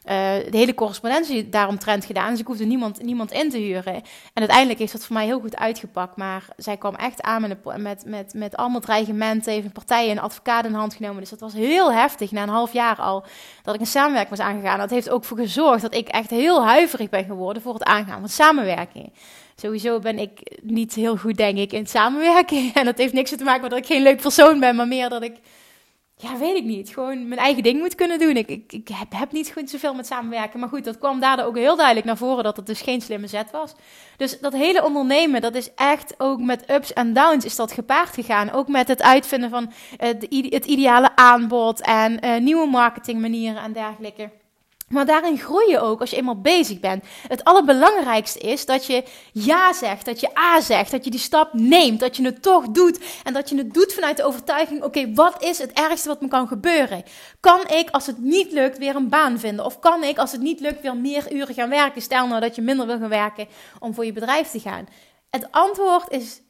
de hele correspondentie daaromtrent gedaan. Dus ik hoefde niemand, niemand in te huren. En uiteindelijk is dat voor mij heel goed uitgepakt. Maar zij kwam echt aan met, met, met, met allemaal dreigementen. Even partijen en advocaat in hand genomen. Dus dat was heel heftig na een half jaar al. Dat ik een samenwerking was aangegaan. Dat heeft ook voor gezorgd dat ik echt heel huiverig ben geworden voor het aangaan van samenwerking. Sowieso ben ik niet heel goed, denk ik, in samenwerking. [laughs] En dat heeft niks te maken met dat ik geen leuk persoon ben, maar meer dat ik ja, weet ik niet. Gewoon mijn eigen ding moet kunnen doen. Ik, ik, ik heb, heb, niet goed zoveel met samenwerken. Maar goed, dat kwam daardoor ook heel duidelijk naar voren dat het dus geen slimme zet was. Dus dat hele ondernemen, dat is echt ook met ups en downs is dat gepaard gegaan. Ook met het uitvinden van uh, het ideale aanbod en uh, nieuwe marketingmanieren en dergelijke. Maar daarin groei je ook als je eenmaal bezig bent. Het allerbelangrijkste is dat je ja zegt, dat je a zegt, dat je die stap neemt, dat je het toch doet. En dat je het doet vanuit de overtuiging: oké, wat is het ergste wat me kan gebeuren? Kan ik, als het niet lukt, weer een baan vinden? Of kan ik, als het niet lukt, weer meer uren gaan werken? Stel nou dat je minder wil gaan werken om voor je bedrijf te gaan. Het antwoord is: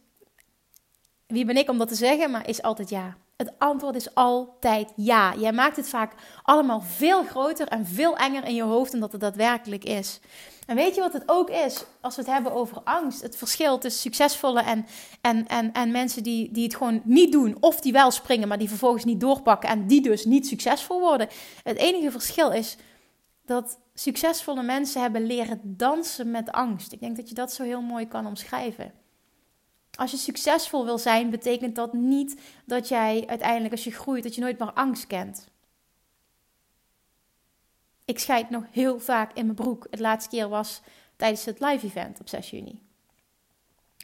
wie ben ik om dat te zeggen, maar is altijd ja. Het antwoord is altijd ja. Jij maakt het vaak allemaal veel groter en veel enger in je hoofd dan dat het daadwerkelijk is. En weet je wat het ook is? Als we het hebben over angst. Het verschil tussen succesvolle en, en, en, en mensen die, die het gewoon niet doen. Of die wel springen, maar die vervolgens niet doorpakken. En die dus niet succesvol worden. Het enige verschil is dat succesvolle mensen hebben leren dansen met angst. Ik denk dat je dat zo heel mooi kan omschrijven. Als je succesvol wil zijn, betekent dat niet dat jij uiteindelijk als je groeit, dat je nooit meer angst kent. Ik scheid nog heel vaak in mijn broek. Het laatste keer was tijdens het live event op 6 juni.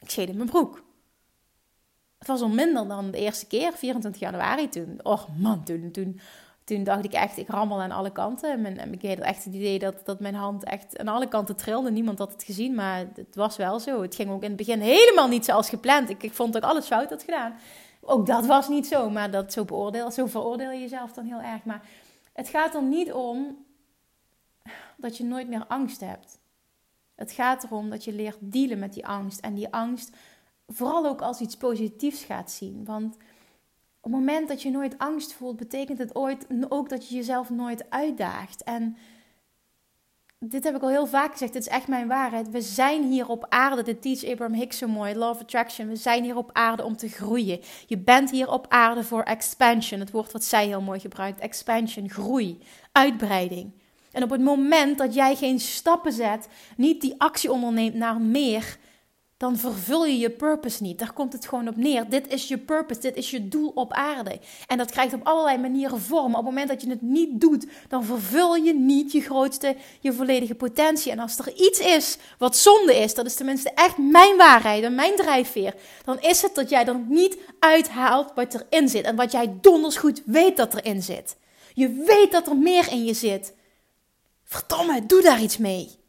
Ik scheed in mijn broek. Het was al minder dan de eerste keer, 24 januari toen. Och man, toen, toen toen dacht ik echt, ik rammel aan alle kanten. En, ik had echt het idee dat, dat mijn hand echt aan alle kanten trilde. Niemand had het gezien, maar het was wel zo. Het ging ook in het begin helemaal niet zoals gepland. Ik, ik vond dat alles fout had gedaan. Ook dat was niet zo, maar dat zo, beoordeel, zo veroordeel je jezelf dan heel erg. Maar het gaat er niet om dat je nooit meer angst hebt. Het gaat erom dat je leert dealen met die angst. En die angst vooral ook als iets positiefs gaat zien. Want op het moment dat je nooit angst voelt, betekent het ooit, ook dat je jezelf nooit uitdaagt. En dit heb ik al heel vaak gezegd, dit is echt mijn waarheid. We zijn hier op aarde, dit teach Abraham Hicks zo mooi, Law of Attraction. We zijn hier op aarde om te groeien. Je bent hier op aarde voor expansion, het woord wat zij heel mooi gebruikt. Expansion, groei, uitbreiding. En op het moment dat jij geen stappen zet, niet die actie onderneemt naar meer, dan vervul je je purpose niet. Daar komt het gewoon op neer. Dit is je purpose, dit is je doel op aarde. En dat krijgt op allerlei manieren vorm. Op het moment dat je het niet doet, dan vervul je niet je grootste, je volledige potentie. En als er iets is wat zonde is, dat is tenminste echt mijn waarheid en mijn drijfveer, dan is het dat jij er niet uithaalt wat erin zit. En wat jij donders goed weet dat erin zit. Je weet dat er meer in je zit. Verdomme, doe daar iets mee.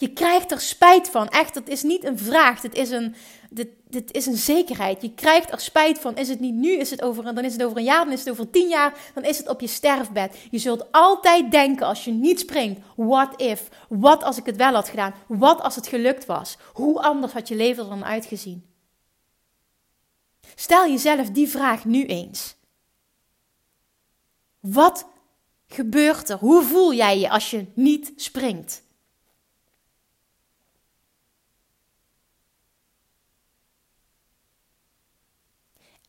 Je krijgt er spijt van. Echt, het is niet een vraag. Dit is een, dit, dit is een zekerheid. Je krijgt er spijt van. Is het niet nu, is het over, dan is het over een jaar, dan is het over tien jaar, dan is het op je sterfbed. Je zult altijd denken als je niet springt: what if? Wat als ik het wel had gedaan? Wat als het gelukt was? Hoe anders had je leven er dan uitgezien? Stel jezelf die vraag nu eens. Wat gebeurt er? Hoe voel jij je als je niet springt?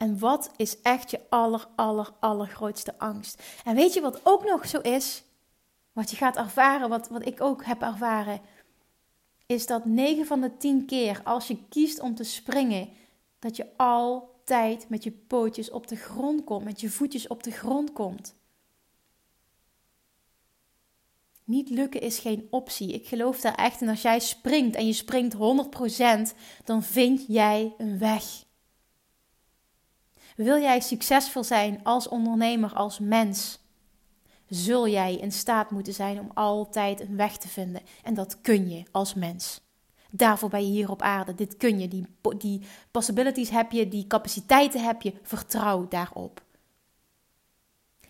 En wat is echt je aller, aller, allergrootste angst? En weet je wat ook nog zo is? Wat je gaat ervaren, wat, wat ik ook heb ervaren, is dat 9 van de 10 keer als je kiest om te springen, dat je altijd met je pootjes op de grond komt, met je voetjes op de grond komt. Niet lukken is geen optie. Ik geloof daar echt in. Als jij springt en je springt 100%, dan vind jij een weg. Wil jij succesvol zijn als ondernemer, als mens? Zul jij in staat moeten zijn om altijd een weg te vinden. En dat kun je als mens. Daarvoor ben je hier op aarde. Dit kun je. Die, die possibilities heb je, die capaciteiten heb je. Vertrouw daarop.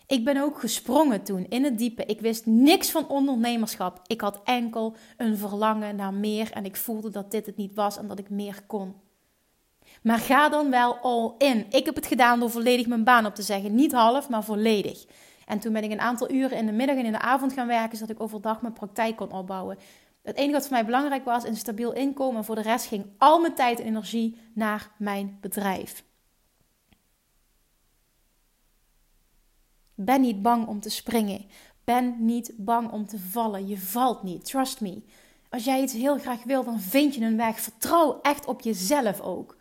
Ik ben ook gesprongen toen in het diepe. Ik wist niks van ondernemerschap. Ik had enkel een verlangen naar meer en ik voelde dat dit het niet was en dat ik meer kon. Maar ga dan wel all in. Ik heb het gedaan door volledig mijn baan op te zeggen. Niet half, maar volledig. En toen ben ik een aantal uren in de middag en in de avond gaan werken, zodat ik overdag mijn praktijk kon opbouwen. Het enige wat voor mij belangrijk was, een stabiel inkomen. En voor de rest ging al mijn tijd en energie naar mijn bedrijf. Ben niet bang om te springen. Ben niet bang om te vallen. Je valt niet. Trust me. Als jij iets heel graag wil, dan vind je een weg. Vertrouw echt op jezelf ook.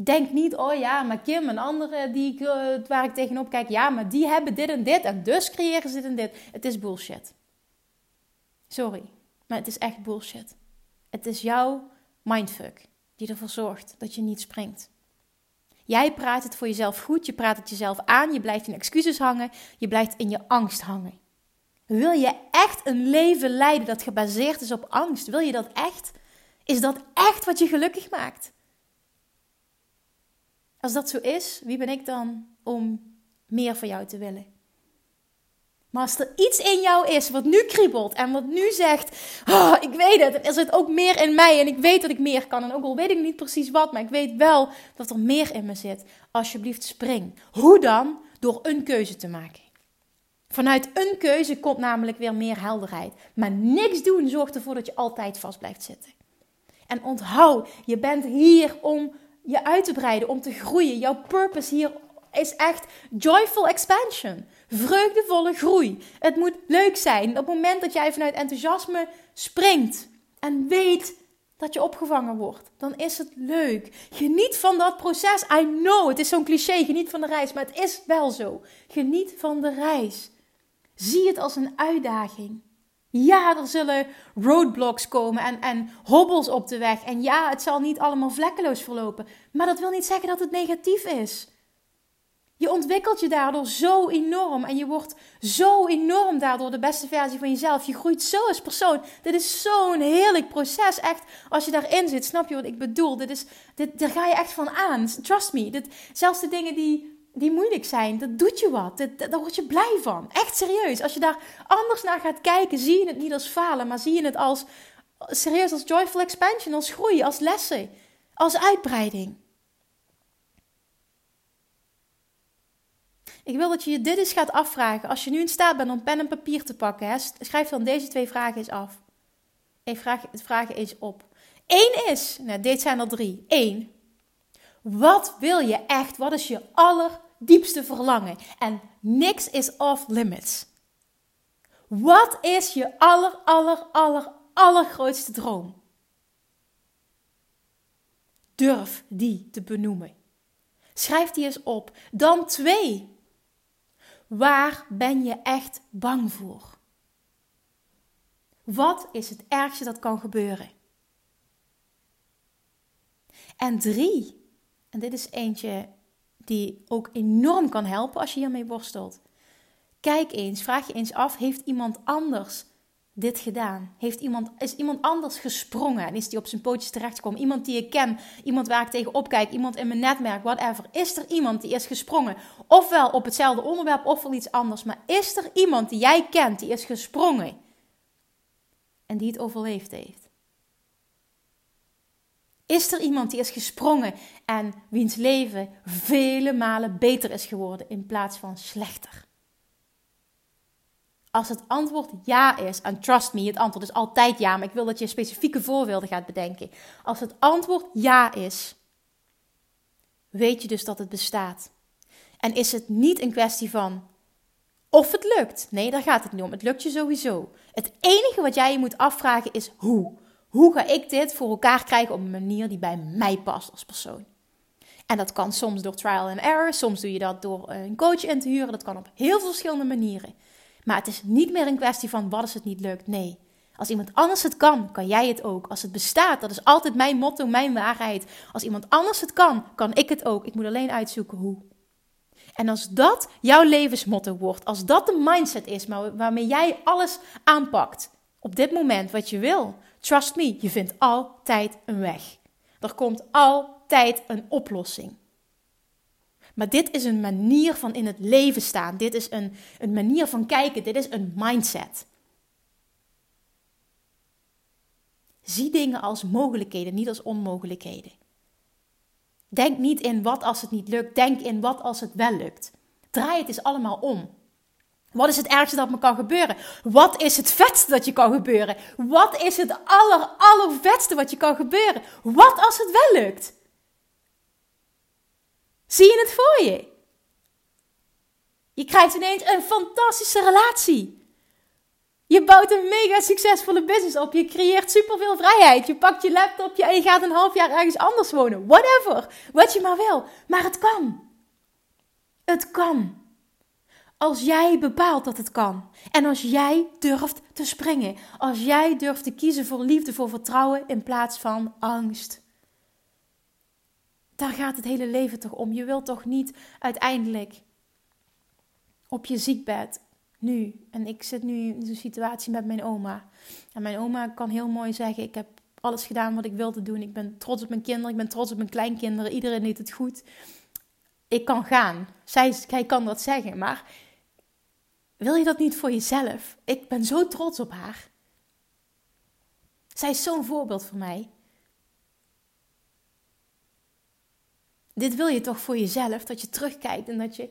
Denk niet, oh ja, maar Kim en anderen die, uh, waar ik tegenop kijk, ja, maar die hebben dit en dit en dus creëren ze dit en dit. Het is bullshit. Sorry, maar het is echt bullshit. Het is jouw mindfuck die ervoor zorgt dat je niet springt. Jij praat het voor jezelf goed, je praat het jezelf aan, je blijft in excuses hangen, je blijft in je angst hangen. Wil je echt een leven leiden dat gebaseerd is op angst? Wil je dat echt? Is dat echt wat je gelukkig maakt? Als dat zo is, wie ben ik dan om meer van jou te willen? Maar als er iets in jou is wat nu kriebelt en wat nu zegt: oh, Ik weet het, er zit ook meer in mij en ik weet dat ik meer kan. En ook al weet ik niet precies wat, maar ik weet wel dat er meer in me zit. Alsjeblieft, spring. Hoe dan? Door een keuze te maken. Vanuit een keuze komt namelijk weer meer helderheid. Maar niks doen zorgt ervoor dat je altijd vast blijft zitten. En onthoud, je bent hier om je uit te breiden, om te groeien. Jouw purpose hier is echt joyful expansion. Vreugdevolle groei. Het moet leuk zijn. Op het moment dat jij vanuit enthousiasme springt en weet dat je opgevangen wordt, dan is het leuk. Geniet van dat proces. I know, het is zo'n cliché, geniet van de reis, maar het is wel zo. Geniet van de reis. Zie het als een uitdaging. Ja, er zullen roadblocks komen en, en hobbels op de weg. En ja, het zal niet allemaal vlekkeloos verlopen. Maar dat wil niet zeggen dat het negatief is. Je ontwikkelt je daardoor zo enorm en je wordt zo enorm daardoor de beste versie van jezelf. Je groeit zo als persoon. Dit is zo'n heerlijk proces. Echt, als je daarin zit, snap je wat ik bedoel? Dit is, dit, daar ga je echt van aan. Trust me. Dit, zelfs de dingen die die moeilijk zijn, dat doet je wat. Dat, daar word je blij van. Echt serieus. Als je daar anders naar gaat kijken, zie je het niet als falen, maar zie je het als serieus als joyful expansion, als groei, als lessen, als uitbreiding. Ik wil dat je je dit eens gaat afvragen. Als je nu in staat bent om pen en papier te pakken, hè, schrijf dan deze twee vragen eens af. Ik vraag, vragen eens op. Eén is, nou, dit zijn er drie. Eén, wat wil je echt? Wat is je allerdiepste verlangen? En niks is off limits. Wat is je aller, aller, aller, allergrootste droom? Durf die te benoemen. Schrijf die eens op. Dan twee. Waar ben je echt bang voor? Wat is het ergste dat kan gebeuren? En drie, en dit is eentje die ook enorm kan helpen als je hiermee worstelt. Kijk eens, vraag je eens af: heeft iemand anders dit gedaan? Heeft iemand, is iemand anders gesprongen en is die op zijn pootjes terechtgekomen? Iemand die ik ken, iemand waar ik tegen opkijk, iemand in mijn netwerk, whatever. Is er iemand die is gesprongen? Ofwel op hetzelfde onderwerp, ofwel iets anders. Maar is er iemand die jij kent die is gesprongen en die het overleefd heeft? Is er iemand die is gesprongen en wiens leven vele malen beter is geworden in plaats van slechter? Als het antwoord ja is, en trust me, het antwoord is altijd ja, maar ik wil dat je specifieke voorbeelden gaat bedenken. Als het antwoord ja is, weet je dus dat het bestaat. En is het niet een kwestie van of het lukt. Nee, daar gaat het niet om. Het lukt je sowieso. Het enige wat jij je moet afvragen is hoe. Hoe ga ik dit voor elkaar krijgen op een manier die bij mij past als persoon? En dat kan soms door trial and error, soms doe je dat door een coach in te huren. Dat kan op heel veel verschillende manieren. Maar het is niet meer een kwestie van wat als het niet lukt. Nee. Als iemand anders het kan, kan jij het ook. Als het bestaat, dat is altijd mijn motto, mijn waarheid. Als iemand anders het kan, kan ik het ook. Ik moet alleen uitzoeken hoe. En als dat jouw levensmotto wordt, als dat de mindset is waarmee jij alles aanpakt, op dit moment wat je wil, Trust me, je vindt altijd een weg. Er komt altijd een oplossing. Maar dit is een manier van in het leven staan. Dit is een, een manier van kijken. Dit is een mindset. Zie dingen als mogelijkheden, niet als onmogelijkheden. Denk niet in wat als het niet lukt. Denk in wat als het wel lukt. Draai het eens allemaal om. Wat is het ergste dat me kan gebeuren? Wat is het vetste dat je kan gebeuren? Wat is het aller, allervetste wat je kan gebeuren? Wat als het wel lukt? Zie je het voor je? Je krijgt ineens een fantastische relatie. Je bouwt een mega succesvolle business op. Je creëert superveel vrijheid. Je pakt je laptopje en je gaat een half jaar ergens anders wonen. Whatever. Wat je maar wil. Maar het kan. Het kan. Als jij bepaalt dat het kan. En als jij durft te springen. Als jij durft te kiezen voor liefde, voor vertrouwen in plaats van angst. Daar gaat het hele leven toch om. Je wilt toch niet uiteindelijk op je ziekbed Nu. En ik zit nu in zo'n situatie met mijn oma. En mijn oma kan heel mooi zeggen: Ik heb alles gedaan wat ik wilde doen. Ik ben trots op mijn kinderen, ik ben trots op mijn kleinkinderen. Iedereen deed het goed. Ik kan gaan. Zij, kan dat zeggen, maar wil je dat niet voor jezelf? Ik ben zo trots op haar. Zij is zo'n voorbeeld voor mij. Dit wil je toch voor jezelf, dat je terugkijkt en dat je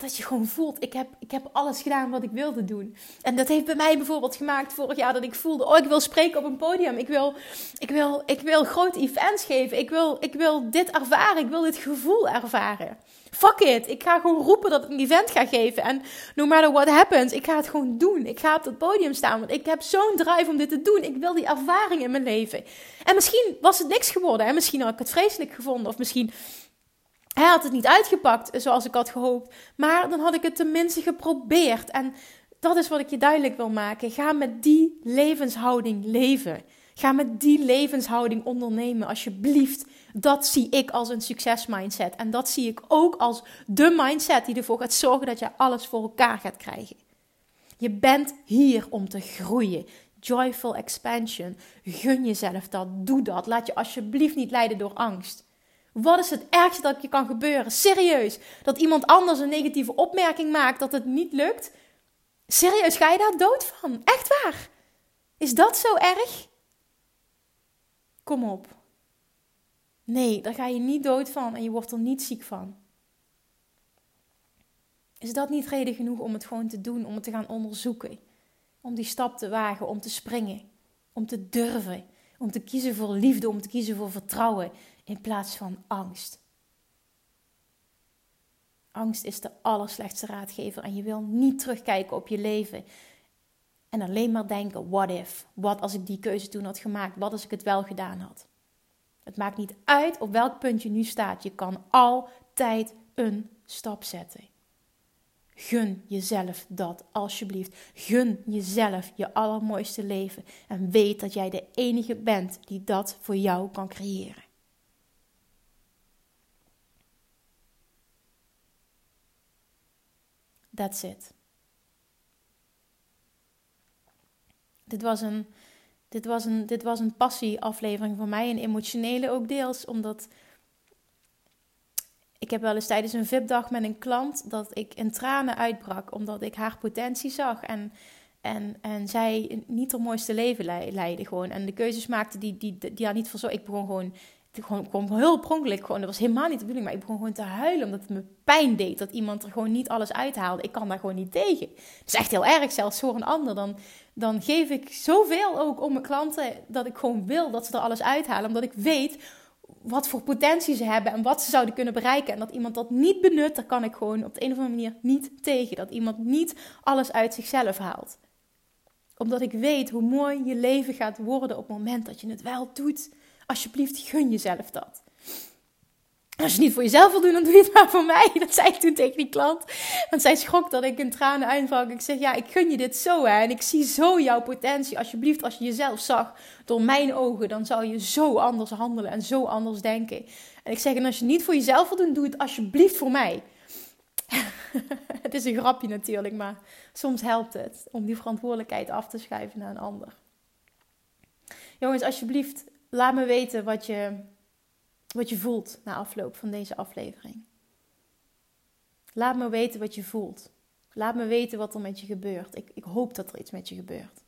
dat je gewoon voelt, ik heb, ik heb alles gedaan wat ik wilde doen. En dat heeft bij mij bijvoorbeeld gemaakt vorig jaar dat ik voelde, oh ik wil spreken op een podium. Ik wil, ik wil, ik wil grote events geven. Ik wil, ik wil dit ervaren. Ik wil dit gevoel ervaren. Fuck it. Ik ga gewoon roepen dat ik een event ga geven. En no matter what happens, ik ga het gewoon doen. Ik ga op dat podium staan. Want ik heb zo'n drive om dit te doen. Ik wil die ervaring in mijn leven. En misschien was het niks geworden. En misschien had ik het vreselijk gevonden. Of misschien hij had het niet uitgepakt zoals ik had gehoopt. Maar dan had ik het tenminste geprobeerd. En dat is wat ik je duidelijk wil maken. Ga met die levenshouding leven. Ga met die levenshouding ondernemen, alsjeblieft. Dat zie ik als een succesmindset. En dat zie ik ook als de mindset die ervoor gaat zorgen dat je alles voor elkaar gaat krijgen. Je bent hier om te groeien. Joyful expansion. Gun jezelf dat. Doe dat. Laat je alsjeblieft niet leiden door angst. Wat is het ergste dat je kan gebeuren? Serieus. Dat iemand anders een negatieve opmerking maakt dat het niet lukt? Serieus, ga je daar dood van? Echt waar? Is dat zo erg? Kom op. Nee, daar ga je niet dood van en je wordt er niet ziek van. Is dat niet reden genoeg om het gewoon te doen, om het te gaan onderzoeken? Om die stap te wagen, om te springen, om te durven, om te kiezen voor liefde, om te kiezen voor vertrouwen, in plaats van angst. Angst is de allerslechtste raadgever en je wil niet terugkijken op je leven en alleen maar denken: what if? Wat als ik die keuze toen had gemaakt? Wat als ik het wel gedaan had? Het maakt niet uit op welk punt je nu staat. Je kan altijd een stap zetten. Gun jezelf dat alsjeblieft. Gun jezelf je allermooiste leven en weet dat jij de enige bent die dat voor jou kan creëren. That's it. Dit was een, dit was een, dit was een passie-aflevering voor mij. Een emotionele ook deels, omdat ik heb wel eens tijdens een VIP-dag met een klant dat ik in tranen uitbrak, omdat ik haar potentie zag. En, en, en zij niet haar mooiste leven leidde gewoon. En de keuzes maakte die, die, die, daar niet voor. Ik begon gewoon gewoon, gewoon heel pronkelijk. Gewoon, dat was helemaal niet de bedoeling. Maar ik begon gewoon te huilen omdat het me pijn deed. Dat iemand er gewoon niet alles uithaalde. Ik kan daar gewoon niet tegen. Het is echt heel erg, zelfs voor een ander. Dan, dan geef ik zoveel ook om mijn klanten dat ik gewoon wil dat ze er alles uithalen. Omdat ik weet wat voor potentie ze hebben en wat ze zouden kunnen bereiken. En dat iemand dat niet benut, daar kan ik gewoon op de een of andere manier niet tegen. Dat iemand niet alles uit zichzelf haalt. Omdat ik weet hoe mooi je leven gaat worden op het moment dat je het wel doet. Alsjeblieft, gun jezelf dat. Als je het niet voor jezelf wil doen, dan doe je het maar voor mij. [laughs] Dat zei ik toen tegen die klant. Want zij schrok dat ik een tranen uitbrak. Ik zeg, ja, ik gun je dit zo hè. En ik zie zo jouw potentie. Alsjeblieft, als je jezelf zag door mijn ogen, dan zou je zo anders handelen en zo anders denken. En ik zeg, en als je het niet voor jezelf wil doen, doe het alsjeblieft voor mij. [laughs] het is een grapje natuurlijk, maar soms helpt het om die verantwoordelijkheid af te schuiven naar een ander. Jongens, alsjeblieft, laat me weten wat je, wat je voelt na afloop van deze aflevering. Laat me weten wat je voelt. Laat me weten wat er met je gebeurt. Ik, ik hoop dat er iets met je gebeurt.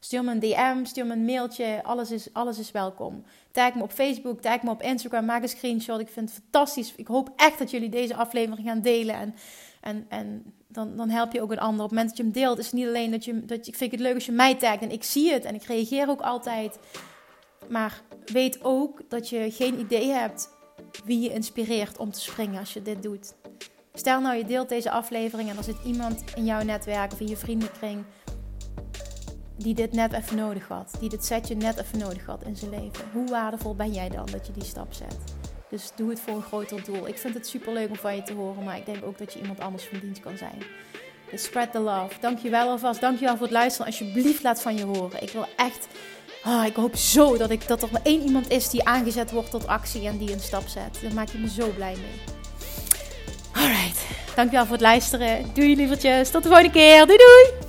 Stuur me een DM, stuur me een mailtje. Alles is, alles is welkom. Tag me op Facebook, tag me op Instagram, maak een screenshot. Ik vind het fantastisch. Ik hoop echt dat jullie deze aflevering gaan delen. En, en, en dan, dan help je ook een ander. Op het moment dat je hem deelt, is het niet alleen dat je... Dat ik vind het leuk als je mij tagt en ik zie het. En ik reageer ook altijd. Maar weet ook dat je geen idee hebt wie je inspireert om te springen als je dit doet. Stel nou je deelt deze aflevering en er zit iemand in jouw netwerk of in je vriendenkring die dit net even nodig had. Die dit setje net even nodig had in zijn leven. Hoe waardevol ben jij dan dat je die stap zet? Dus doe het voor een groter doel. Ik vind het super leuk om van je te horen, maar ik denk ook dat je iemand anders van dienst kan zijn. Dus spread the love. Dankjewel alvast. Dankjewel voor het luisteren. Alsjeblieft laat van je horen. Ik wil echt Oh, ik hoop zo dat, ik, dat er maar één iemand is die aangezet wordt tot actie en die een stap zet. Daar maak je me zo blij mee. Alright, Dankjewel voor het luisteren. Doei lievertjes. Tot de volgende keer. Doei doei.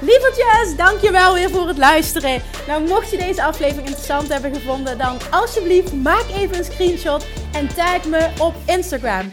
Lievertjes, dankjewel weer voor het luisteren. Nou, mocht je deze aflevering interessant hebben gevonden, dan alsjeblieft maak even een screenshot en tag me op Instagram.